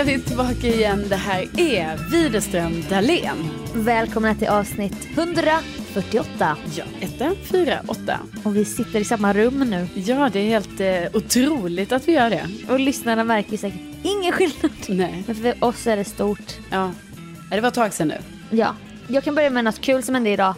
är vi tillbaka igen. Det här är Widerström Dahlén. Välkomna till avsnitt 148. Ja, etta, fyra, åtta. Och vi sitter i samma rum nu. Ja, det är helt eh, otroligt att vi gör det. Och lyssnarna märker säkert ingen skillnad. Nej. Men för oss är det stort. Ja. ja, det var ett tag sedan nu. Ja. Jag kan börja med något kul som hände idag.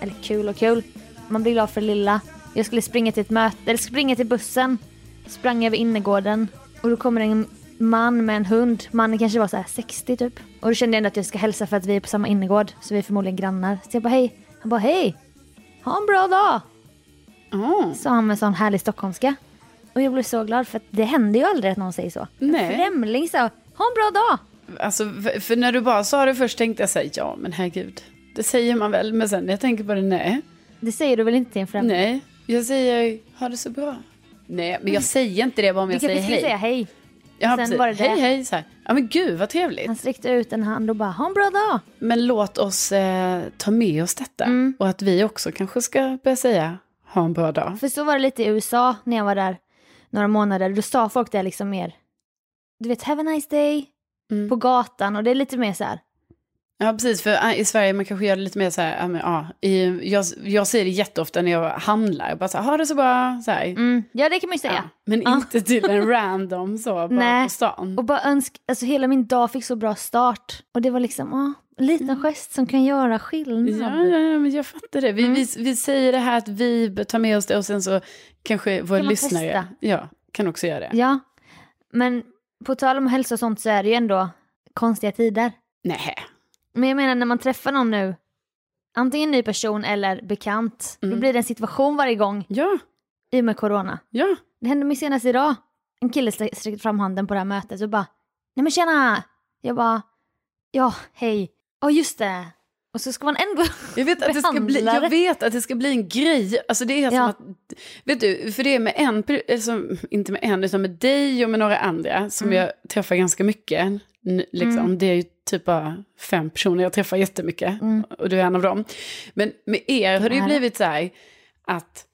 Eller kul och kul. Man blir glad för det lilla. Jag skulle springa till ett möte, eller springa till bussen. Sprang över innergården. Och då kommer en man med en hund. Mannen kanske var så här 60 typ. Och då kände jag ändå att jag ska hälsa för att vi är på samma innergård. Så vi är förmodligen grannar. Så jag bara hej. Han bara hej. Ha en bra dag. Oh. Sa han med sån härlig stockholmska. Och jag blev så glad för att det händer ju aldrig att någon säger så. Nej. En främling sa ha en bra dag. Alltså, för- när du bara sa det först tänkte jag säga ja, men herregud. Det säger man väl, men sen när jag tänker på det, nej. Det säger du väl inte till en främling? Nej, jag säger ha det så bra. Nej, men jag säger inte det bara om Du jag säger hej. säga hej. Ja, Sen var det det. Hej, hej, så här. Ja, men gud vad trevligt. Han sträckte ut en hand och bara ha en bra dag. Men låt oss eh, ta med oss detta. Mm. Och att vi också kanske ska börja säga ha en bra dag. För så var det lite i USA när jag var där några månader. Då sa folk det liksom mer. Du vet, have a nice day. Mm. På gatan och det är lite mer så här. Ja, precis. För eh, i Sverige man kanske gör det lite mer så här, ja, men, ja, i, jag, jag säger det jätteofta när jag handlar. Bara så här, ha det så bra. Så här. Mm, ja det kan man ju säga. Ja, men Ja. inte till en random så, bara Nej. på stan. Och bara önsk, alltså hela min dag fick så bra start. Och det var liksom, en liten gest som kan göra skillnad. Ja, ja, ja, men jag fattar det. Vi, Mm. vi, vi säger det här att vi tar med oss det och sen så kanske våra Kan lyssnare testa? ja, kan också göra det. Ja, men på tal om hälsa och sånt så är det ju ändå konstiga tider. Nej. Men jag menar när man träffar någon nu, antingen ny person eller bekant, då Mm. blir det en situation varje gång Ja, i och med corona. ja. Det hände mig senast idag. En kille strä- sträckte fram handen på det här mötet och bara, nej men tjena! Jag bara, ja, hej. Ja just det. Och så ska man ändå Jag vet, att det ska bli, jag vet att det ska bli en grej. Alltså det är som Ja. att, vet du, för det är med en, alltså, inte med en, utan med dig och med några andra som Mm. jag träffar ganska mycket. Liksom. Mm. Det är ju typ bara fem personer jag träffar jättemycket. Mm. Och du är en av dem. Men med er har det ju blivit så här att,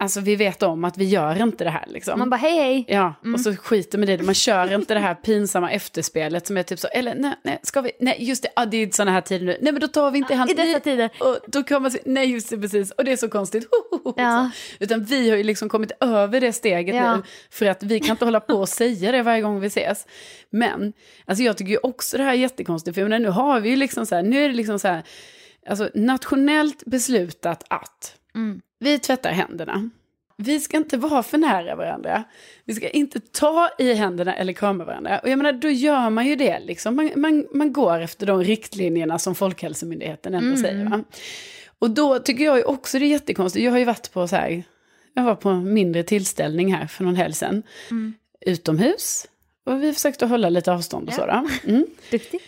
alltså vi vet om att vi gör inte det här liksom. Man bara, hej hej. Ja, Mm. och så skiter med det. Man kör inte det här pinsamma efterspelet som är typ så, eller nej, nej, ska vi, nej just det, ah, det är sådana här tider nu, nej men då tar vi inte i hand. I dessa tider. Och då kan man säga, nej just det precis, och det är så konstigt. Ja. Utan vi har ju liksom kommit över det steget Ja. nu, för att vi kan inte hålla på och säga det varje gång vi ses. Men, alltså jag tycker ju också det här är jättekonstigt, för menar, nu har vi ju liksom så här, nu är det liksom så här, alltså nationellt beslutat att Mm. Vi tvättar händerna. Vi ska inte vara för nära varandra. Vi ska inte ta i händerna eller krama varandra. Och jag menar, då gör man ju det. Liksom. Man, man, man går efter de riktlinjerna som Folkhälsomyndigheten ändå Mm. säger. Va? Och då tycker jag ju också det är jättekonstigt. Jag har ju varit på så här, jag var på en mindre tillställning här för någon helg sedan. Mm. Utomhus. Och vi försökte hålla lite avstånd och Ja. så. Mm. Duktig.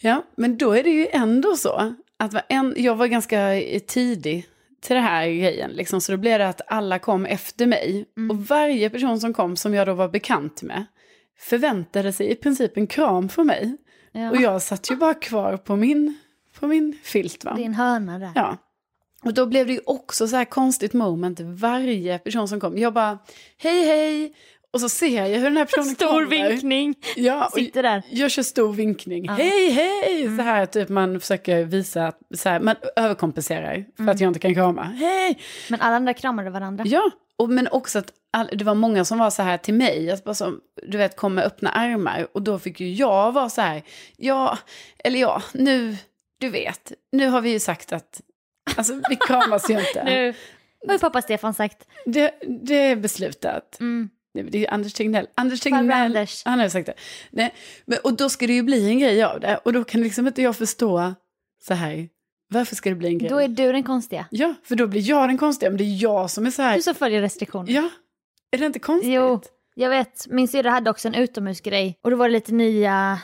Ja, men då är det ju ändå så att var en, jag var ganska tidig till det här grejen. Liksom, så då blev det att alla kom efter mig. Mm. Och varje person som kom som jag då var bekant med förväntade sig i princip en kram från mig. Ja. Och jag satt ju bara kvar på min, på min filt. Va? En hörna där. Ja. Och då blev det ju också så här konstigt moment varje person som kom. Jag bara, hej hej. Och så ser jag hur den här personen Stor kommer. vinkning. Ja, Sitter där. jag kör stor vinkning. Ja. Hej, hej! Så här, typ man försöker visa att så här, man överkompenserar för att jag inte kan krama. Hej! Men alla andra kramade varandra. Ja, och, men också att all, det var många som var så här till mig, att bara som, du vet, kom med öppna armar. Och då fick ju jag vara så här, ja, eller ja, nu, du vet, nu har vi ju sagt att, alltså vi kramas ju inte. Nu har ju pappa Stefan sagt. Det, det är beslutat. Mm. Det det är Anders Tegnell. Anders Tegnell, Anders. han har sagt det. Nej, men, och då ska det ju bli en grej av det. Och då kan liksom inte jag förstå så här, varför ska det bli en grej? Då är du den konstiga. Ja, för då blir jag den konstiga, men det är jag som är så här, Du som följer restriktioner. ja, är det inte konstigt? Jo, jag vet. Min syrra hade också en utomhusgrej och då var det lite nya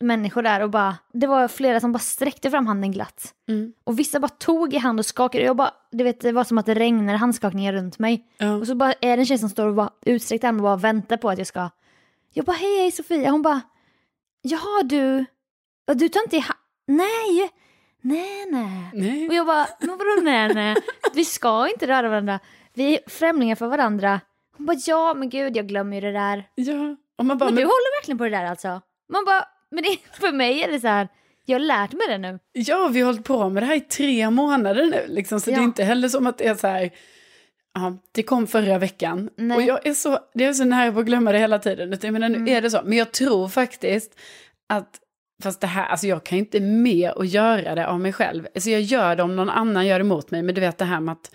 människor där och bara, det var flera som bara sträckte fram handen glatt. Mm. Och vissa bara tog i hand och skakade. Jag bara, du vet, det var som att det regnade handskakningar runt mig. Ja. Och så bara är det en tjej som står och bara utsträckt arm och bara väntar på att jag ska... Jag bara, hej, hej Sofia. Hon bara, jaha du, du tar inte i ha- Nej, nej, nej. Nej. Och jag bara, men vadå nej, nej? Vi ska inte röra varandra. Vi är främlingar för varandra. Hon bara, ja men gud jag glömmer ju det där. Ja, och man bara, Men men, du håller verkligen på det där alltså? Man bara, men det, för mig är det så här, jag har lärt mig det nu. Ja, vi har hållit på med det här i tre månader nu. Liksom, så Ja. det är inte heller som att det är så här... Ja, det kom förra veckan. Nej. Och jag är så, det är så nära på att glömma det hela tiden. Jag menar, nu Mm. är det så. Men jag tror faktiskt att... Fast det här, alltså jag kan inte med att göra det av mig själv. Alltså jag gör det om någon annan gör det mot mig. Men du vet det här med att...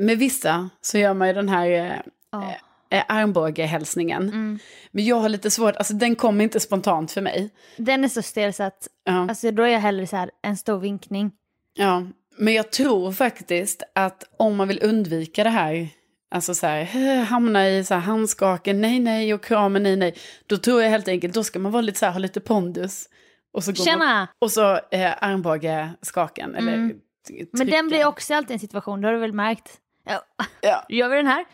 Med vissa så gör man ju den här eh, Ja. Eh, armbågehälsningen. Mm. Men jag har lite svårt, alltså den kommer inte spontant för mig. Den är så stel så att, Ja. alltså då är jag hellre så här, en stor vinkning. Ja, men jag tror faktiskt att om man vill undvika det här, alltså så här, hamna i så här handskaken, nej nej och kramen, nej nej, då tror jag helt enkelt, då ska man vara lite så här, ha lite pondus. Och så, går Man, Tjena! och så eh, eller Mm. Men trycka. den blir också alltid en situation, det har du väl märkt? Ja, Ja, gör vi den här?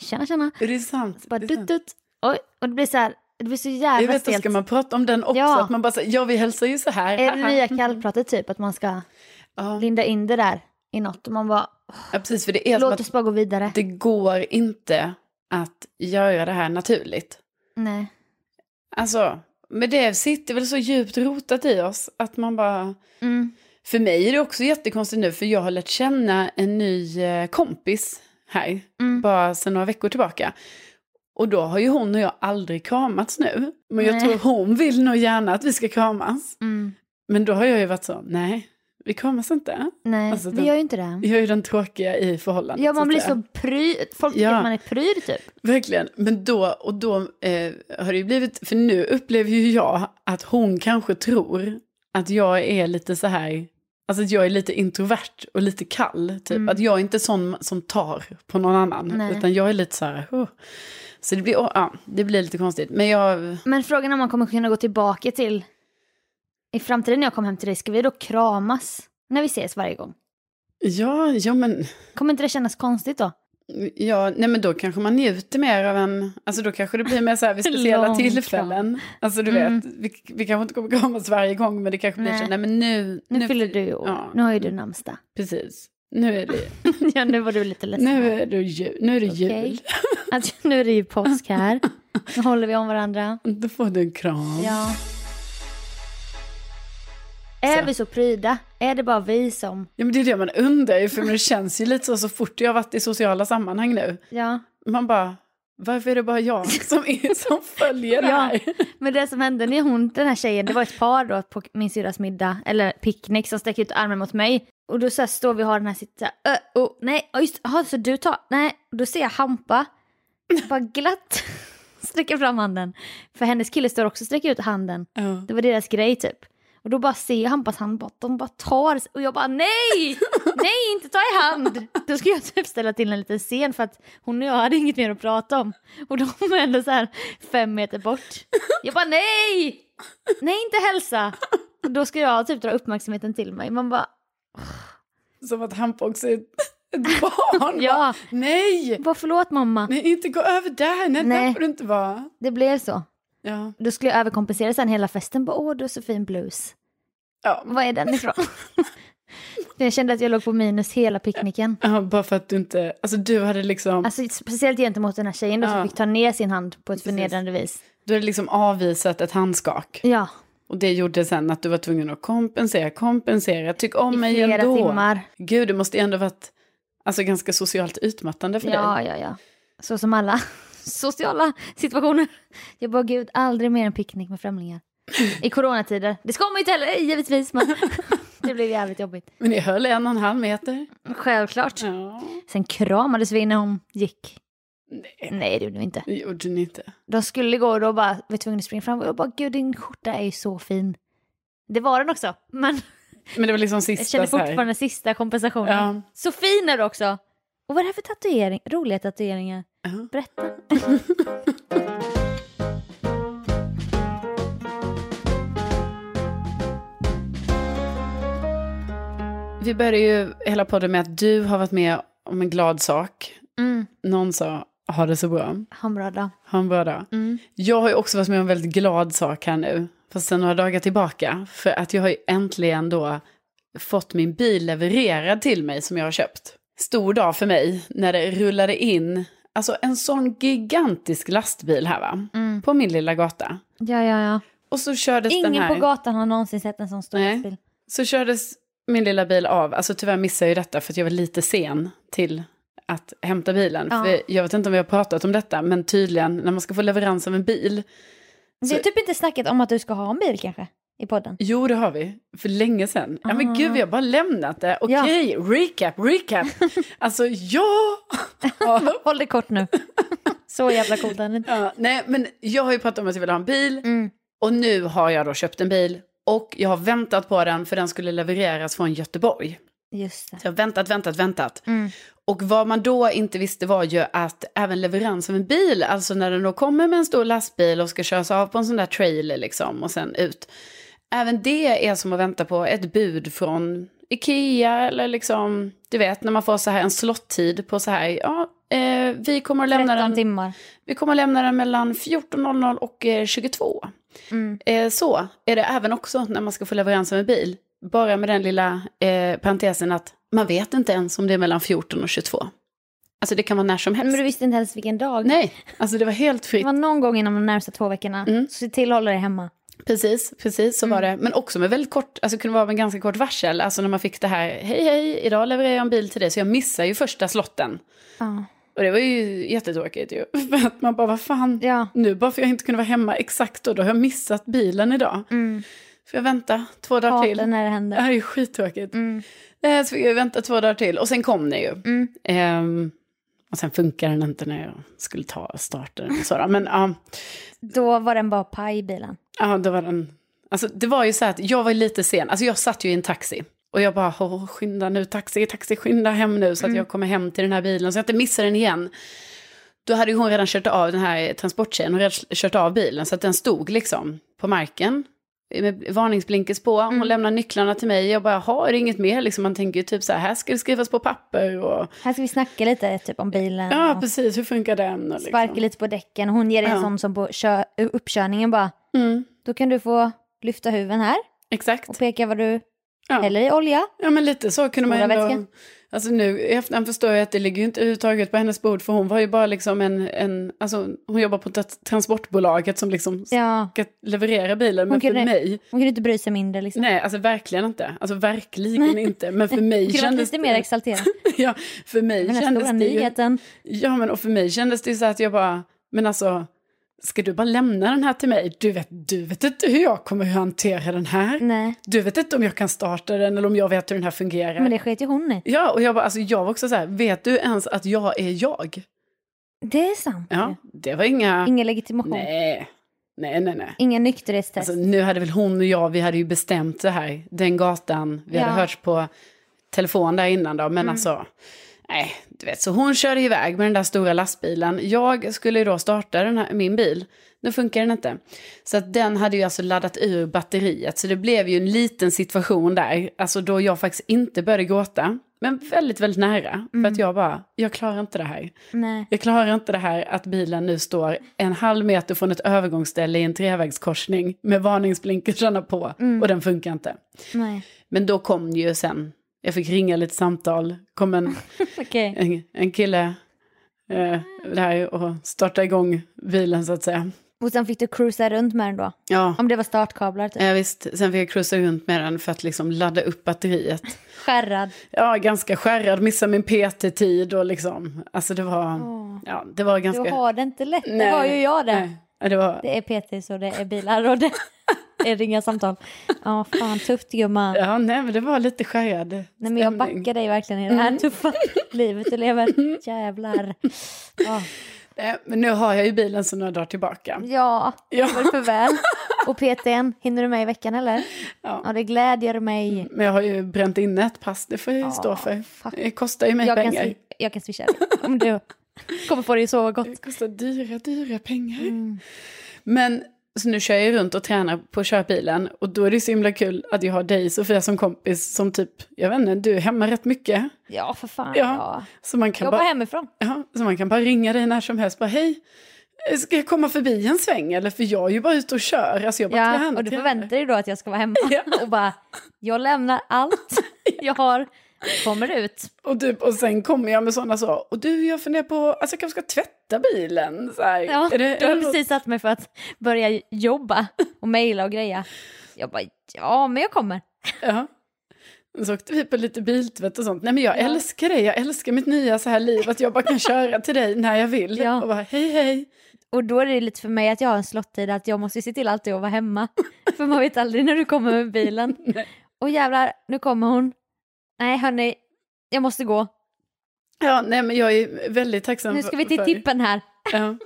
Tjena tjena. är det sant? Bara Det är dutt dutt. Oj, och det blir så här, det blir så Jag jävla vet, stelt. ska man prata om den också, Ja. att man bara säger, ja vi hälsar ju så här. Är det nya kallpratet typ, att man ska Ja, linda in det där i något och man bara, ja, precis, för det är låt oss bara gå vidare. det går inte att göra det här naturligt. Nej. Alltså, men det sitter väl så djupt rotat i oss att man bara... Mm. För mig är det också jättekonstigt nu för jag har lärt känna en ny eh, kompis här, Mm. bara sedan några veckor tillbaka. Och då har ju hon och jag aldrig kramats nu. Men jag Nej. tror hon vill nog gärna att vi ska kramas. Mm. Men då har jag ju varit så, nej, vi kramas inte. Nej, Alltså, vi den- gör ju inte det. Jag är ju den tråkiga i förhållandet. Ja, man blir så pryd, folk tycker Ja. att man är pryd typ. Verkligen, men då, och då eh, har det ju blivit, för nu upplever ju jag att hon kanske tror att jag är lite så här, alltså att jag är lite introvert och lite kall, typ. Mm. Att jag är inte sån som tar på någon annan, Nej. utan jag är lite så här, oh. Så det blir, oh, ja, det blir lite konstigt. Men jag, Men frågan är om man kommer kunna gå tillbaka till, i framtiden när jag kommer hem till dig, ska vi då kramas när vi ses varje gång? ja, ja men, Kommer inte det kännas konstigt då? Ja, nej men då kanske man njuter mer av en, alltså då kanske det blir mer så här vid speciella Lång tillfällen. Alltså du Mm. vet, vi, vi kanske inte kommer kramas varje gång, men det kanske blir Nej. så, nej men nu, Nu, fyller du år, ja. nu har ju du namnsdag. Precis. Nu är det, ja, nu var du lite ledsen. nu är det, jul, nu är det Okej. jul. Att, nu är det ju påsk här. Nu håller vi om varandra. Då får du en kram. Ja. Är vi så pryda? Är det bara vi som... Ja, men det är det man undrar ju, för det känns ju lite så, så fort jag har varit i sociala sammanhang nu. Ja. Man bara, varför är det bara jag som, är, som följer det Ja. här? Men det som hände när hon, den här tjejen, det var ett par då på min syrras middag, eller picknick, som sträcker ut armen mot mig. Och då så här står vi och har den här sitta, ö, oh, nej, oh, just aha, så du tar, nej, och då ser jag Hampa, bara glatt sträcker fram handen. För hennes kille står också och sträcker ut handen. Ja. Det var deras grej typ. Och då bara ser jag Hampas hand, bara, de bara tar, och jag bara nej, nej inte ta i hand. Då ska jag typ ställa till en liten scen för att hon och jag hade inget mer att prata om. Och de är ändå så här fem meter bort. Jag bara nej, nej inte hälsa. Och då ska jag typ dra uppmärksamheten till mig. Man bara, Som att Hampa också är ett barn. Ja. Bara, nej, bara förlåt mamma. nej, inte gå över där, nej, Nej. där får du inte vara. Det blev så. Ja. Då skulle jag överkompensera sen hela festen. Bara, Åh, du har så fin blus. Ja. Var är den ifrån? Jag kände att jag låg på minus hela picknicken. ja, bara för att du inte, alltså du hade liksom, Alltså speciellt gentemot den här tjejen då som Ja. fick ta ner sin hand på ett Precis. förnedrande vis. du hade liksom avvisat ett handskak. Ja, Och det gjorde sen att du var tvungen att kompensera, kompensera, tyck om i mig flera ändå. timmar. Gud, det måste ändå varit alltså, ganska socialt utmattande för dig. Ja, ja, ja. Så som alla sociala situationer. Jag bara, gud, aldrig mer en picknick med främlingar. I coronatider. Det ska man ju inte heller, givetvis, men det blev jävligt jobbigt. Men ni höll en och en halv meter. Självklart. Ja. Sen kramades vi när hon gick. Nej, Nej, det gjorde vi inte. det gjorde ni inte. De skulle gå och då bara var vi tvungna att springa fram och jag bara, gud din skjorta är ju så fin. Det var den också, men Men det var liksom jag sista känner så här. fortfarande sista kompensationen. Ja. Så fin är du också! Och vad är det här för tatuering? Roliga tatueringar? Ja. Berätta. Vi började ju hela podden med att du har varit med om en glad sak. Mm. Någon sa, ha det så bra. Ha en bra dag. Ha en bra dag. Mm. Jag har ju också varit med om en väldigt glad sak här nu. Fast sen några dagar tillbaka. För att jag har ju äntligen då fått min bil levererad till mig som jag har köpt. Stor dag för mig när det rullade in, alltså en sån gigantisk lastbil här va. Mm. På min lilla gata. Ja, ja, ja. och så kördes den Ingen här... på gatan har någonsin sett en sån stor Nej. lastbil. Så kördes min lilla bil av. Alltså tyvärr missade jag ju detta för att jag var lite sen till att hämta bilen. Ja. För jag vet inte om vi har pratat om detta, men tydligen när man ska få leverans av en bil. Det är typ inte snacket om att du ska ha en bil kanske i podden. Jo, det har vi. För länge sedan. Ja, men gud, vi har bara lämnat det. Okej, recap, recap. alltså, ja. ja. Håll det kort nu. Så jävla coolt är det inte. ja. Nej, men jag har ju pratat om att jag vill ha en bil. Mm. Och nu har jag då köpt en bil. Och jag har väntat på den för den skulle levereras från Göteborg. Just det. Så jag har väntat, väntat, väntat. Mm. Och vad man då inte visste var ju att även leverans av en bil, alltså när den då kommer med en stor lastbil och ska köras av på en sån där trailer liksom och sen ut. Även det är som att vänta på ett bud från Ikea eller liksom, du vet när man får så här en slottid på så här, ja, eh, vi kommer att lämna 13 den, timmar. vi kommer att lämna den mellan 14.00 och eh, 22. Mm. Eh, så är det även också när man ska få leverans av en bil. Bara med den lilla eh, parentesen att man vet inte ens om det är mellan 14 och 22. Alltså det kan vara när som helst. Men du visste inte ens vilken dag. Nej, alltså det var helt Det fritt. var någon gång inom de närmsta två veckorna. Mm. Så se till att hålla dig hemma. Precis, precis så var det. Men också med väldigt kort, alltså kunde vara med ganska kort varsel. Alltså när man fick det här, hej hej, idag levererar jag en bil till dig. Så jag missar ju första slotten. Ja. Och det var ju jättetråkigt ju. För att man bara, vad fan, Ja. nu bara för jag inte kunde vara hemma exakt då, då har jag missat bilen idag. Mm. Får jag vänta två dagar till? När det Det händer. här är ju skittråkigt. Mm. Eh, Så fick jag vänta två dagar till och sen kom den ju. Mm. Ehm, och sen funkar den inte när jag skulle ta starten och. Men ja, Då var den bara paj i bilen. ja, det var den. Alltså det var ju så att jag var lite sen. Alltså jag satt ju i en taxi. Och jag bara, skynda nu, taxi, taxi, skynda hem nu så att jag kommer hem till den här bilen så jag inte missar den igen. Då hade ju hon redan kört av den här transporttjejen, hon hade redan kört av bilen så att den stod liksom på marken. Med varningsblinkers på, hon lämnar nycklarna till mig. Jag bara, har inget mer liksom. Man tänker ju typ så här, här ska det skrivas på papper och Här ska vi snacka lite typ om bilen. Ja, och precis. Hur funkar den? Och sparka liksom. lite på däcken. Hon ger dig en Ja. sån som på kö- uppkörningen bara. Mm, Då kan du få lyfta huven här exakt. och peka vad du Ja. häller i olja. ja, men lite så kunde man ju Spola ändå... vätska. Alltså nu i efterhand förstår jag att det ligger ju inte överhuvudtaget på hennes bord. För hon var ju bara liksom en... en alltså, hon jobbar på transportbolaget som liksom Ja, ska leverera bilen. Men Hon för kunde- mig... hon kunde inte bry sig mindre liksom. Nej, alltså verkligen inte. Alltså verkligen inte. Men för mig kunde kändes lite mer exalterad. ja, för mig Den här kändes stora det ju... nyheten. Ja, men och för mig kändes det ju så att jag bara... Men alltså... Ska du bara lämna den här till mig? Du vet, du vet inte hur jag kommer att hantera den här. Nej, Du vet inte om jag kan starta den eller om jag vet hur den här fungerar. men det sket ju hon i. Ja, och jag, bara, alltså, jag var också så här, vet du ens att jag är jag? Det är sant. Ja, det var inga... Ingen legitimation. Nej, nej, nej. nej. Ingen nykterhetstest. Alltså, nu hade väl hon och jag, vi hade ju bestämt det här, den gatan, vi hade Ja. hörts på telefon där innan då, men alltså, nej, du vet, så hon körde iväg med den där stora lastbilen. Jag skulle ju då starta den här, min bil, nu funkar den inte. Så att den hade ju alltså laddat ur batteriet, så det blev ju en liten situation där, alltså då jag faktiskt inte började gråta, men väldigt, väldigt nära, för att jag bara, jag klarar inte det här. Nej. Jag klarar inte det här att bilen nu står en halv meter från ett övergångsställe i en trevägskorsning med varningsblinkersarna på och den funkar inte. Nej. Men då kom ju sen, jag fick ringa lite samtal, kom en, Okej. en, en kille eh, där och starta igång bilen så att säga. Och sen fick du cruisa runt med den då? Ja, Om det var startkablar typ. ja visst, sen fick jag cruisa runt med den för att liksom ladda upp batteriet. Skärrad. Ja, ganka skärrad, missa min PT-tid och liksom, alltså det var, ja, det var ganska... Du har det inte lätt, det har ju jag det. Nej, det var, Det är PT så det är bilar och det är inga samtal. Ja, fan tufft gumman. Ja, nej, men det var lite skärrad Nej, men jag backar dig verkligen i det här tuffa livet du lever. Jävlar. Ja, Nej, Men nu har jag ju bilen så några dagar tillbaka. ja Ja. det var för väl. Och PTn, hinner du med i veckan eller? Ja. Ja, det glädjer mig. Men jag har ju bränt in ett pass, det får jag ju stå för. fuck. Det kostar ju mig Jag kan, pengar. swi- jag kan swisha dig om du kommer få att sova gott. Det kostar dyra, dyra pengar. Mm. Men så nu kör jag runt och tränar på att köra bilen. Och då är det så himla kul att jag har dig Sofia som kompis som typ, jag vet inte, du är hemma rätt mycket. Ja, för fan. Ja. Ja. Så man kan, Jobba bara, hemifrån. ja, så man kan bara ringa dig när som helst. Bara hej, ska jag komma förbi en sväng? Eller för jag är ju bara ute och kör. Alltså jag bara Ja, tränar, och du förväntar dig då att jag ska vara hemma Ja. och bara, jag lämnar allt jag har Kommer ut. Och, typ, och sen kommer jag med sådana så, och du jag funderar på, alltså jag kanske ska tvätta bilen. Så här, Ja, är det, du har det något- precis satt mig för att börja jobba och mejla och greja. Jag bara, ja men jag kommer. Ja. Så åkte vi på lite biltvätt och sånt. Nej men jag Ja. älskar dig, jag älskar mitt nya så här liv, att jag bara kan köra till dig när jag vill. Ja. Och bara hej hej. Och då är det lite för mig att jag har en slottid att jag måste se till alltid att vara hemma. för man vet aldrig när du kommer med bilen. Och jävlar, nu kommer hon. Nej hörni, jag måste gå. Ja, nej men jag är väldigt tacksam Nu ska vi till för- tippen här. Ja.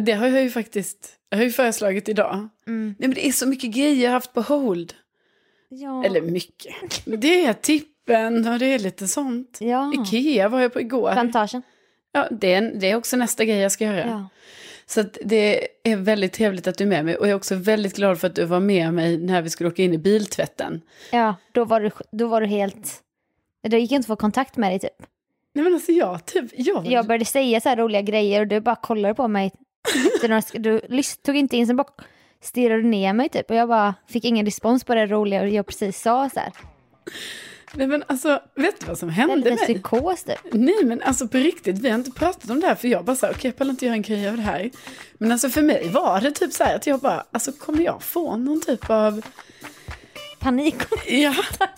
Det har jag ju faktiskt, jag har ju föreslagit idag. Mm. Nej men det är så mycket grejer jag har haft på hold. Ja. Eller mycket. Det är tippen och det är lite sånt. ja. Ikea var jag på igår. Plantagen. Ja, det, är, det är också nästa grej jag ska göra. Ja. Så det är väldigt trevligt att du är med mig. Och jag är också väldigt glad för att du var med mig när vi skulle åka in i biltvätten. ja, då var du, då var du helt... Då gick inte att få kontakt med dig typ. Nej men alltså jag typ, jag, Jag började säga så här roliga grejer och du bara kollade på mig. Du tog inte in, sen bara stirrade ner mig typ. Och jag bara fick ingen respons på det roliga jag precis sa så här. Nej men alltså, vet du vad som Det är hände lite mig? psykos typ. Nej men alltså på riktigt, vi har inte pratat om det här för jag bara så här, okej jag pallar inte göra en grej av det här. Men alltså för mig var det typ så här att jag bara, alltså kommer jag få någon typ av, Panik. ja,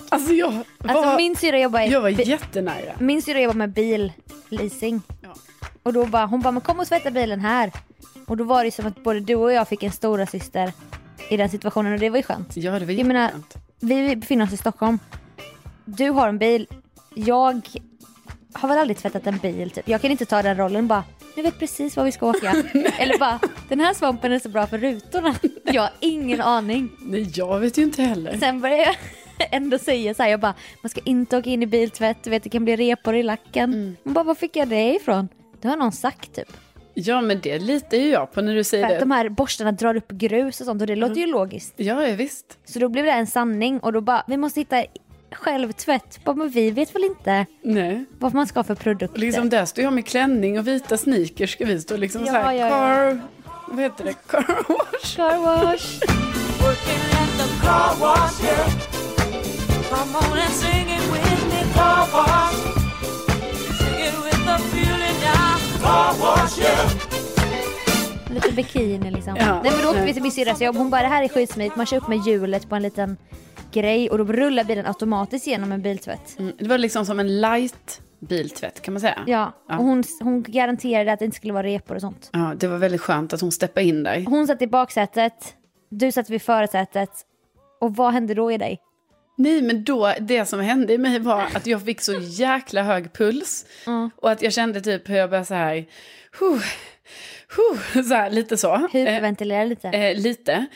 alltså jag var, Alltså min syra jobbar, i- jag var jättenära. min syra jobbar med billeasing. Ja. Och då bara, hon bara, men kom och tvätta bilen här. Och då var det som att både du och jag fick en stora syster i den situationen och det var ju skönt. Ja det var Jag menar-. Vi befinner oss i Stockholm. Du har en bil. Jag har väl aldrig tvättat en bil typ. Jag kan inte ta den rollen bara, nu vet precis var vi ska åka. Eller bara, den här svampen är så bra för rutorna. Jag har ingen aning. Nej jag vet ju inte heller. Sen började jag ändå säga så här, jag bara, man ska inte åka in i biltvätt, du vet det kan bli repor i lacken. Mm. Hon bara, var fick jag det ifrån? Det har någon sagt typ. Ja men det litar ju jag på när du säger För att det. de här borstarna drar upp grus och sånt och det låter ju logiskt. Ja, ja visst. Så då blev det en sanning och då bara, vi måste hitta självtvätt. Bara, men vi vet väl inte Nej. vad man ska ha för produkter. Liksom där står jag med klänning och vita sneakers ska vi stå liksom Ja, så här, ja, ja. car... Vad heter det? Car wash. Car wash. Lite bikini liksom. Ja, nej men då åkte nej. vi till min syrras jobb. Hon bara det här är skitsmidigt. Man kör upp med hjulet på en liten grej och då rullar bilen automatiskt genom en biltvätt. Mm, det var liksom som en light biltvätt kan man säga. Ja, Ja. och hon, hon garanterade att det inte skulle vara repor och sånt. Ja, det var väldigt skönt att hon steppade in där. Hon satt i baksätet, du satt vid förarsätet. Och vad hände då i dig? Nej, men då, det som hände i mig var att jag fick så jäkla hög puls. Mm. Och att jag kände typ hur jag började så här, huh, huh, så här lite så. Eh, Hyperventilera lite. Eh, lite.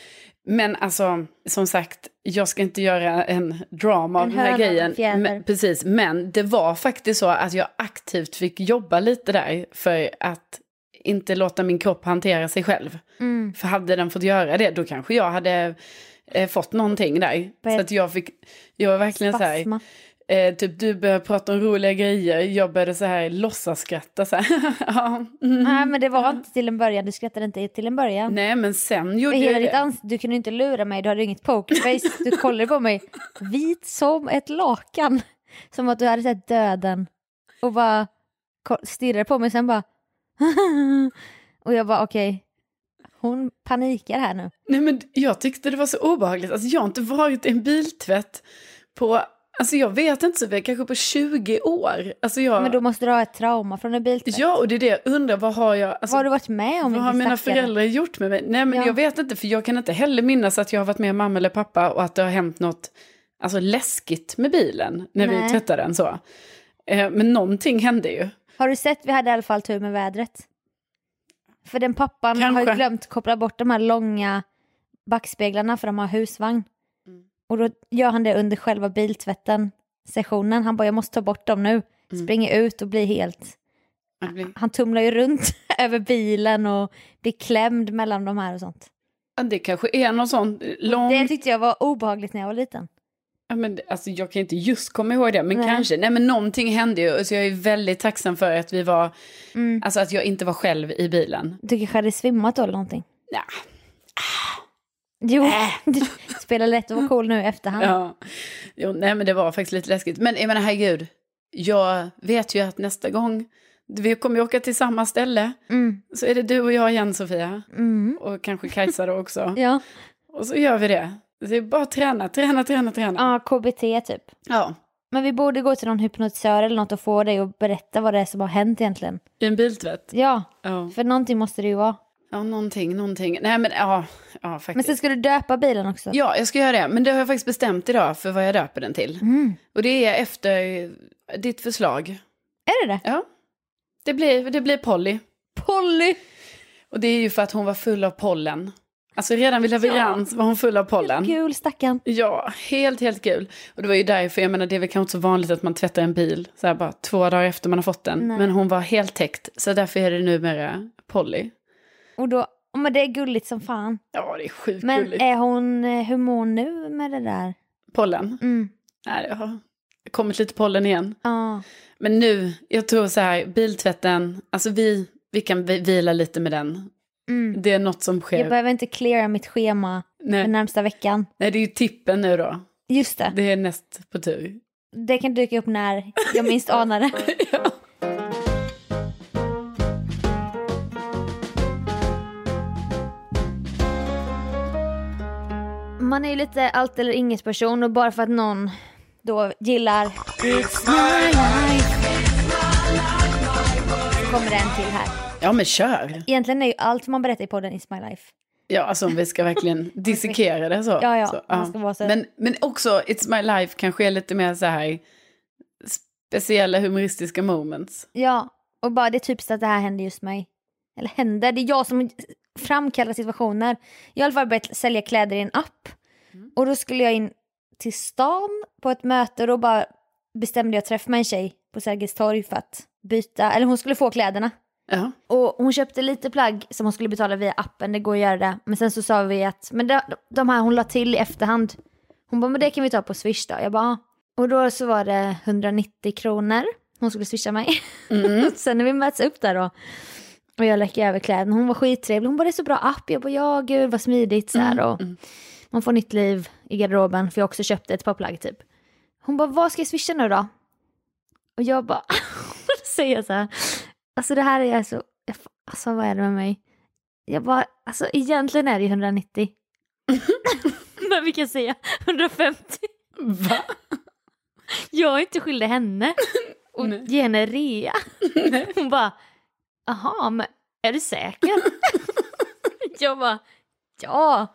Men alltså, som sagt, jag ska inte göra en drama av En den här grejen. Men, precis, men det var faktiskt så att jag aktivt fick jobba lite där för att inte låta min kropp hantera sig själv. Mm. För hade den fått göra det, då kanske jag hade eh, fått någonting där. Börjat Så att jag fick, jag var verkligen så här, Spasma. Eh, typ du började prata om roliga grejer, jag började så här låtsas skratta så ja, mm. Nej men det var inte till en början, du skrattade inte till en början. Nej, men sen gjorde jag det. ans- du kunde inte lura mig, du hade inget pokerface. Du kollade på mig vit som ett lakan. Som att du hade sett döden. Och bara stirrade på mig sen bara... och jag bara okej, hon panikar här nu. Nej men jag tyckte det var så obehagligt. Alltså jag har inte varit i en biltvätt på, alltså jag vet inte väl, kanske på 20 år. Alltså jag, Men då måste du ha ett trauma från en biltvätt. ja och det är det jag undrar, vad har jag, alltså, Vad har du varit med om? vad har mina stackare? föräldrar gjort med mig? Nej men Ja. jag vet inte, för jag kan inte heller minnas att jag har varit med mamma eller pappa och att det har hänt något alltså, läskigt med bilen när vi Nej. tvättade den så. Eh, men någonting hände ju. Har du sett, vi hade i alla fall tur med vädret. För den pappan har ju Kanske. glömt koppla bort de här långa backspeglarna för de har husvagn. Och då gör han det under själva biltvätten sessionen. Han bara jag måste ta bort dem nu. Mm. Springer ut och blir helt, blir- han tumlar ju runt över bilen och blir klämd mellan de här och sånt. Ja, Det kanske är någon sån lång... Det tyckte jag var obehagligt när jag var liten. Ja, men, alltså, jag kan inte just komma ihåg det, men Nej. kanske. Nej, men någonting hände ju. Så jag är väldigt tacksam för att vi var, Mm. alltså att jag inte var själv i bilen. Du kanske hade svimmat då eller någonting? Ja. Jo, det spelar lätt att vara cool nu i efterhand. Ja. Jo, nej, men det var faktiskt lite läskigt. Men jag menar, herregud. jag vet ju att nästa gång, vi kommer ju åka till samma ställe, Mm. så är det du och jag igen Sofia. Mm. Och kanske Kajsa då också. Ja. Och så gör vi det. Det är bara att träna, träna, träna, träna. ja, KBT typ. Ja, Men vi borde gå till någon hypnotisör eller något och få dig att berätta vad det är som har hänt egentligen. i en biltvätt. Ja, Ja. för någonting måste det ju vara. Ja, någonting, någonting. Nej men ja, ja Men faktiskt. sen ska du döpa bilen också. Ja, jag ska göra det. Men det har jag faktiskt bestämt idag för vad jag döper den till. Mm. Och det är efter ditt förslag. Är det det? Ja, det blir, det blir Polly. Polly! Och det är ju för att hon var full av pollen. Alltså redan vid leverans var hon full av pollen. Kul stackarn. Ja, helt, helt kul. Och det var ju därför, jag menar det är väl kanske inte så vanligt att man tvättar en bil så här bara två dagar efter man har fått den. Nej. Men hon var helt täckt, så därför är det numera Polly. Och då, men det är gulligt som fan. Ja, det är sjukt Men gulligt. är hon, eh, hur mår hon nu med det där? Pollen? Mm. Nej, det har kommit lite pollen igen. Ja. Men nu, jag tror så här, biltvätten, alltså vi, vi kan vi- vila lite med den. Mm. Det är något som sker. Jag behöver inte cleara mitt schema den Nej, närmsta veckan. nej, det är ju tippen nu då. Just det, Det är näst på tur. det kan dyka upp när jag minst anar det. ja. Man är ju lite allt eller inget person och bara för att någon då gillar It's my life så kommer det en till här. ja, men kör. Egentligen är ju allt man berättar i podden It's my life. Ja, alltså om vi ska verkligen dissekera det så. Ja, ja, så, man ska vara så- Men, men också, It's My Life kanske är lite mer så här speciella humoristiska moments. Ja, och bara det är typiskt att det här händer just mig. Eller händer, det är jag som framkallar situationer. Jag har i alla fall börjat sälja kläder i en app. Och då skulle jag in till stan på ett möte och då bara bestämde jag träff med en tjej på Sergels torg för att byta, eller hon skulle få kläderna. Ja. Och hon köpte lite plagg som hon skulle betala via appen, det går att göra det. Men sen så sa vi att, men de, de här hon la till i efterhand. Hon bara, men det kan vi ta på swish då. Jag bara, och då så var det 190 kronor hon skulle swisha mig. Mm. sen när vi möts upp där då och jag läcker över kläderna, hon var skittrevlig. Hon bara, det är så bra app. Jag bara, ja gud vad smidigt så här. Och man får nytt liv i garderoben för jag också köpte ett par plagg typ. Hon bara, vad ska jag swisha nu då? Och jag bara, då säger jag så här, alltså det här är så, alltså vad är det med mig? Jag bara, alltså egentligen är det ju 190. Men vi kan säga 150. Va? Jag är inte skyldig henne och Nej. ge henne rea. Hon bara, aha, men är du säker? jag bara, ja,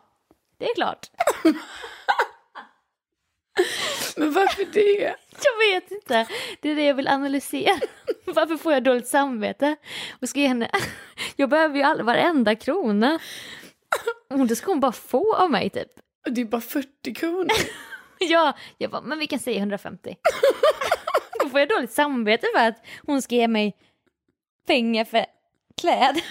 det är klart. Men varför det? Jag vet inte. Det är det jag vill analysera. Varför får jag dåligt samvete? Och ska henne... Jag behöver ju all, varenda krona. Och det ska hon bara få av mig typ. Det är bara 40 kronor. Ja, jag bara, men vi kan säga 150. Då får jag dåligt samvete för att hon ska ge mig pengar för kläder.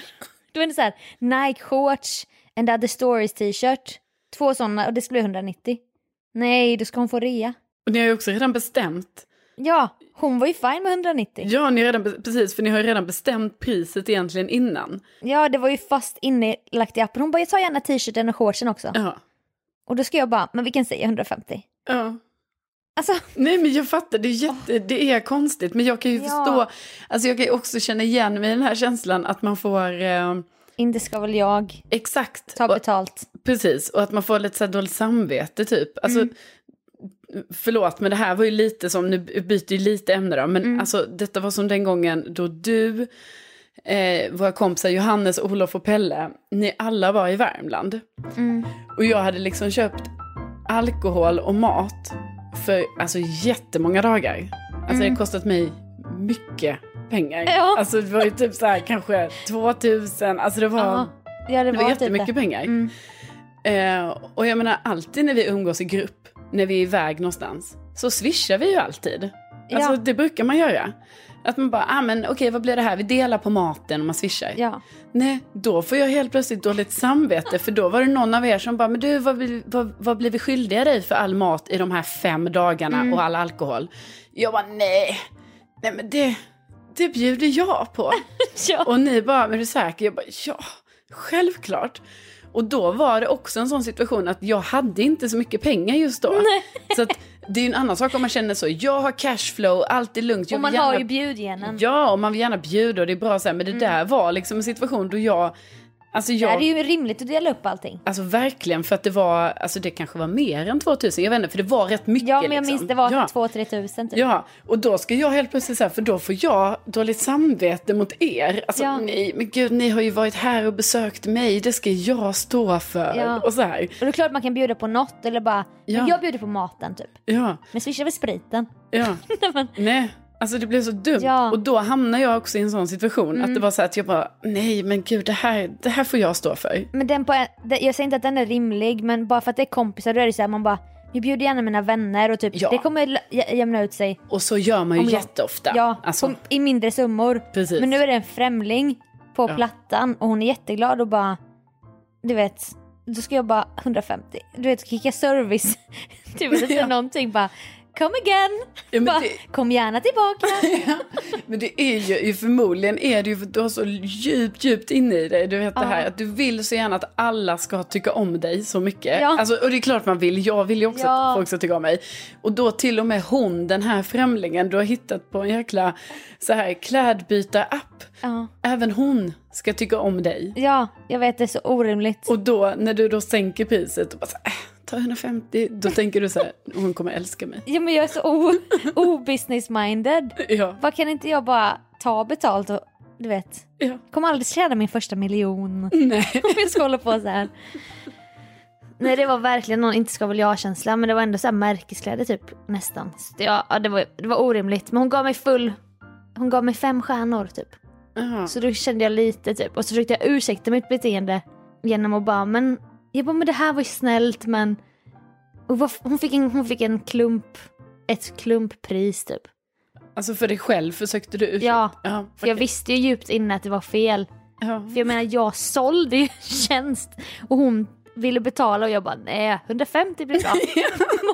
Då är det så här, Nike shorts, and other stories t-shirt. Två sådana och det skulle bli 190. Nej, då ska hon få rea. Och ni har ju också redan bestämt. Ja, hon var ju fine med 190. Ja, ni har redan, precis, för ni har ju redan bestämt priset egentligen innan. Ja, det var ju fast inlagt i appen. Hon bara, jag tar gärna t-shirten och shortsen också. Ja. Och då ska jag bara, men vi kan säga 150. Ja. Alltså, Nej men jag fattar, det är, jätte, det är konstigt. Men jag kan ju Ja. förstå, alltså jag kan ju också känna igen mig i den här känslan att man får, eh, inte ska väl jag exakt, ta betalt. Precis, och att man får lite så här dåligt samvete typ. Alltså, Mm. Förlåt, men det här var ju lite som, nu byter ju lite ämne då, men Mm. alltså detta var som den gången då du, eh, våra kompisar Johannes, Olof och Pelle, ni alla var i Värmland. Mm. Och jag hade liksom köpt alkohol och mat för alltså jättemånga dagar. Alltså det har kostat mig mycket pengar. Mm. Ja. Alltså det var ju typ så här kanske 2000, alltså det var, Ja, ja det det var, var typ jättemycket det. pengar. Mm. Eh, och jag menar alltid när vi umgås i grupp, när vi är iväg någonstans, så swishar vi ju alltid. Alltså Ja. det brukar man göra. Att man bara, ah, men okej vad blir det här? Vi delar på maten och man swishar. Ja. Nej, då får jag helt plötsligt dåligt samvete för då var det någon av er som bara, men du vad, blir- vad, vad blir vi skyldiga dig för all mat i de här fem dagarna och all alkohol? Jag bara, nej, nej men det, det bjuder jag på. ja. och ni bara, men är du säker? Jag bara, ja, självklart. Och då var det också en sån situation att jag hade inte så mycket pengar just då. Så att det är en annan sak om man känner så, jag har cashflow, allt är lugnt. jag Och man vill har gärna- ju bjudgenen. Ja, och man vill gärna bjuda och det är bra så här, men det där var liksom en situation då jag, alltså Det jag, är ju rimligt att dela upp allting. alltså verkligen för att det var, alltså det kanske var mer än 2000, jag vet inte, för det var rätt mycket Ja men jag liksom. minns det var ja. 2-3 tusen typ. Ja, och då ska jag helt plötsligt säga, för då får jag dåligt samvete mot er. Alltså Ja. nej, men gud, ni har ju varit här och besökt mig, det ska jag stå för. Ja. Och så här. Och det är klart man kan bjuda på något eller bara, Ja. men jag bjuder på maten typ. Ja, Men swishar väl spriten. ja. Men- nej. Alltså det blev så dumt. Ja. Mm. Och då hamnade jag också i en sån situation. Att det var så att jag bara, nej men gud det här, det här får jag stå för. Men den på, den- jag säger inte att den är rimlig men bara för att det är kompisar då är det så här man bara, jag bjuder gärna mina vänner och typ Ja. det kommer jämna ut sig. Och så gör man ju Om jag- jätteofta. Ja, Alltså, på, i mindre summor. Precis. Men nu är det en främling på Ja. plattan och hon är jätteglad och bara, du vet, då ska jag bara 150. Du vet, kicka service. vet inte Ja. någonting bara, come again. Ja, bara, det- Kom gärna tillbaka. Men det är ju, förmodligen är det ju för att du har så djupt, djupt inne i dig. Du vet det Ja. här att du vill så gärna att alla ska tycka om dig så mycket. Ja. Alltså, och det är klart man vill, jag vill ju också Ja. att folk ska tycka om mig. Och då till och med hon, den här främlingen du har hittat på en jäkla så här klädbyta-app. ja. Även hon ska tycka om dig. ja, jag vet det är så orimligt. Och då när du då sänker priset och bara så här, äh, ta 150, då tänker du så här, hon kommer älska mig. Ja men jag är så o-business-minded. Ja, Vad kan inte jag bara ta betalt och du vet, ja. kommer aldrig tjäna min första miljon. Nej. Om jag ska hålla på så här. Nej det var verkligen någon inte ska väl jag-känsla men det var ändå så här märkeskläder typ nästan. Så det, ja, det, var, det var orimligt men hon gav mig full, hon gav mig fem stjärnor typ. Jaha. Så då kände jag lite typ och så försökte jag ursäkta mitt beteende genom att bara men, jag bara men det här var ju snällt men vad, hon, fick en, hon fick en klump, ett klumppris typ. Alltså för dig själv försökte du ursäkta? Ja, ja för jag visste ju djupt inne att det var fel. ja. För jag menar jag sålde ju tjänst och hon ville betala och jag bara nej 150 blir bra.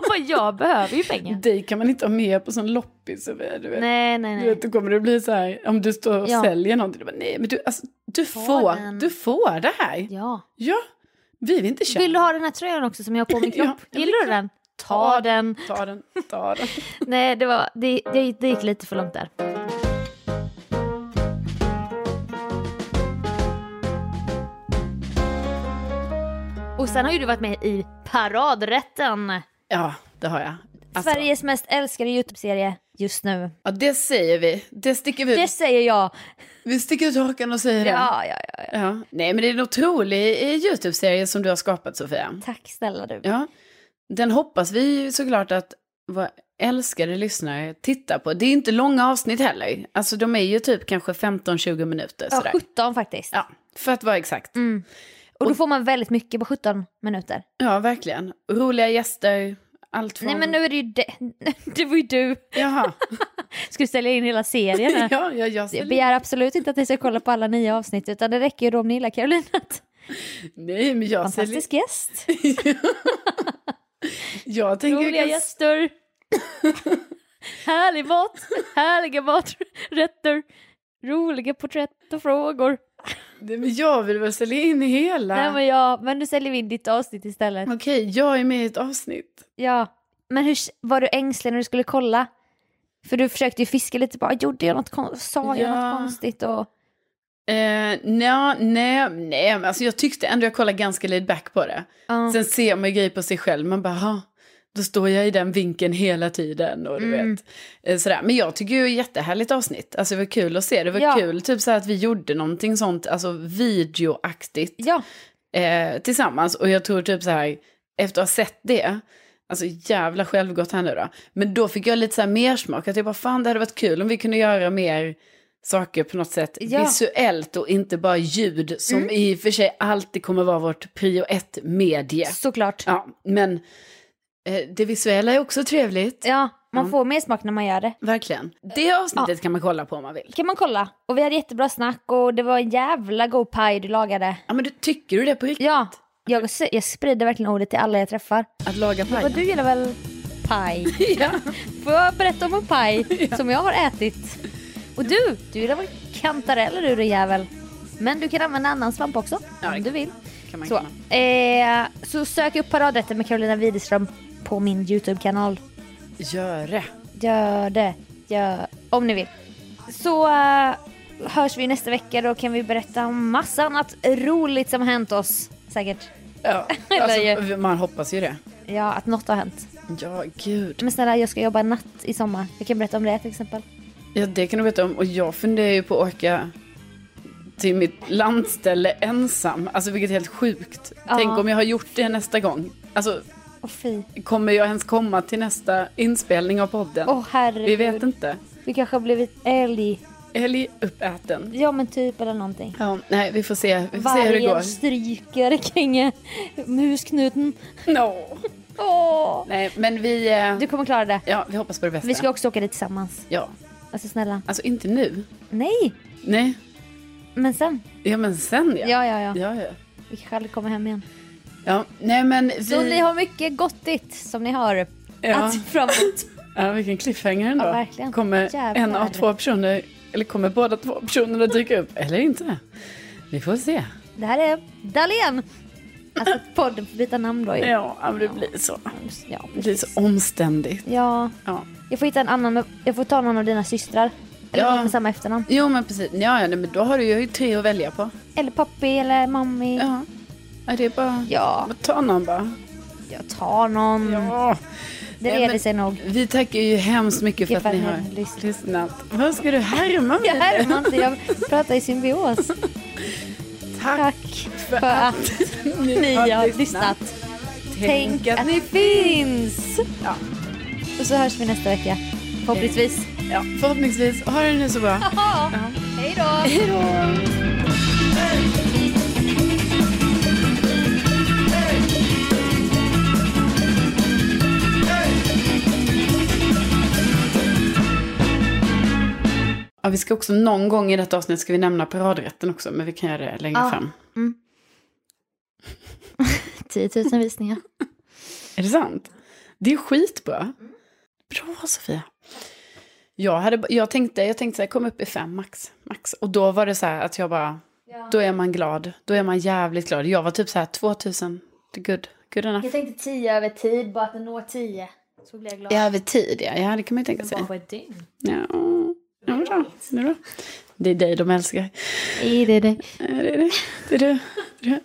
Bara, jag behöver ju pengar. Dig kan man inte ha med på sån loppis. Du vet. Nej nej Du nej. vet, då kommer det bli så här, om du står och Ja. säljer någonting, du bara, nej men du, alltså, du, får, den. du får det här. Ja, Ja. Vi vill inte köpa. Vill du ha den här tröjan också som jag har på min Ja, kropp? är Gillar du den? Ta den. Ta den, ta den. Nej det var, det, det, det gick lite för långt där. Och sen har ju du varit med i Paradrätten. Ja, det har jag. Alltså, Sveriges mest älskade YouTube-serie just nu. Ja, det säger vi. Det sticker vi ut. Det säger jag. Vi sticker ut hakan och säger det. Ja, ja, ja, ja. Ja. Nej, men det är en otrolig eh, YouTube-serie som du har skapat, Sofia. Tack snälla du. Ja. Den hoppas vi såklart att våra älskade lyssnare tittar på. Det är inte långa avsnitt heller. Alltså de är ju typ kanske 15-20 minuter Ja, sådär. 17 faktiskt. Ja, för att vara exakt. Mm. Och då får man väldigt mycket på 17 minuter. Ja, verkligen. Roliga gäster, allt från... Nej men nu är det ju det. Det var ju du. Jaha. Ska du ställa in hela serien ja, ja, jag Jag begär absolut inte att ni ska kolla på alla nio avsnitt utan det räcker ju då om ni gillar Carolina. Nej, men jag. Fantastisk gäst. Jag tänker... Roliga gäster. Härlig mat. Härliga maträtter. Roliga porträtt och frågor. Nej, men jag vill väl sälja in hela... Nej men ja, men nu säljer vi in ditt avsnitt istället. Okej, jag är med i ett avsnitt. Ja, men hur, var du ängslig när du skulle kolla? För du försökte ju fiska lite bara, gjorde jag något kon- sa jag Ja. något konstigt och... Eh, nej, nej, nej, alltså jag tyckte ändå jag kollade ganska laid back på det. Ja. Sen ser man ju grejer på sig själv, man bara, "Ha, då står jag i den vinkeln hela tiden och du Mm. vet. Eh, sådär. Men jag tycker ju jättehärligt avsnitt, alltså det var kul att se, det var Ja. kul typ så att vi gjorde någonting sånt, alltså videoaktigt Ja, eh, tillsammans. Och jag tror typ så här, efter att ha sett det, alltså jävla självgott här nu då. Men då fick jag lite så här mer smak, att jag bara fan det hade varit kul om vi kunde göra mer saker på något sätt Ja. visuellt och inte bara ljud som i och för sig alltid kommer vara vårt prio ett medie. såklart. Ja, men det visuella är också trevligt. Ja, man får mer smak när man gör det. Verkligen. Det avsnittet kan man kolla på om man vill. kan man kolla. Och vi hade jättebra snack och det var en jävla god paj du lagade. Ja, men du, tycker du det på riktigt? Ja, jag, jag sprider verkligen ordet till alla jag träffar. Att laga paj? Du gillar väl paj? Ja. Får jag berätta om en paj som jag har ätit? Och du, du gillar väl kantareller du din jävel? Men du kan använda annan svamp också, Ja, om du vill. kan man, Så, kan man. eh, så sök upp paradrätten med Carolina Widerström på min YouTube-kanal. Gör det. Gör det. Gör, om ni vill. Så eh, hörs vi nästa vecka. Då kan vi berätta om massa annat roligt som har hänt oss. Säkert. Ja, alltså, man hoppas ju det. Ja, att något har hänt. Ja, gud. Men snälla, jag ska jobba natt i sommar. Jag kan berätta om det till exempel. Ja, det kan du veta om. Och jag funderar ju på att åka till mitt landställe ensam. Alltså vilket är helt sjukt. Ja. Tänk om jag har gjort det nästa gång. Alltså, Åh fy. kommer jag ens komma till nästa inspelning av podden? Åh herregud. Vi vet inte. Vi kanske har blivit älg. Älguppäten. Ja men typ eller någonting. Ja, nej, vi får se, vi får se hur det går. Vargen stryker kring eh, musknuten. No. Åh. Nej, men vi... eh, Du kommer klara det. Ja, vi hoppas på det bästa. Vi ska också åka dit tillsammans. Ja, Alltså snälla. alltså inte nu. Nej, Nej, men sen. ja men sen ja. Ja, ja, ja. Ja, ja. Vi kanske aldrig kommer hem igen. Ja, nej men vi... Så ni har mycket gottigt som ni har ja. att se fram emot. ja, vilken cliffhanger ändå. Ja, verkligen. Kommer Jävlar. en av två personer, eller kommer båda två personerna dyka upp, eller inte? Vi får se. Det här är Dahlén. Alltså podden får byta namn då ju. Ja, men det blir så. Ja, Det blir så omständigt. ja. Ja. Jag får hitta en annan, jag får ta någon av dina systrar. Eller Ja. med samma efternamn. Jo, men precis. Ja, ja men då har du ju tre att välja på. Eller pappi eller mammi. Ja, ja det är bara... Ja, Ta någon bara. jag tar någon. Ja. Det reder sig nog. Vi tackar ju hemskt mycket för att ni har lyssnat. lyssnat. Vad ska du härma Jag mig? härmar inte, jag pratar i symbios. Tack för att ni har lyssnat. Tänk att ni finns! Ja. Och så hörs vi nästa vecka. Förhoppningsvis. Ja, förhoppningsvis. Ha det nu så bra. Ja. Hej då! Hej då! Ja, vi ska också någon gång i detta avsnitt ska vi nämna paradrätten också, men vi kan göra det längre Ja. fram. 10 000 visningar. Är det sant? Det är skitbra. Bra Sofia. Jag, hade, jag tänkte, jag tänkte så här, kom upp i fem max, max. Och då var det så här att jag bara, då är man glad. Då är man jävligt glad. Jag var typ så här 2000, det är good, good enough. Jag tänkte 10 över tid, bara att den når 10. Så blir jag glad. Ja, över tid ja. ja, det kan man ju tänka sig. Bara på ett dygn. Ja, ja bra. Det är bra. Det är dig de älskar. Nej, det är det. Är det. Det är du. Det är du.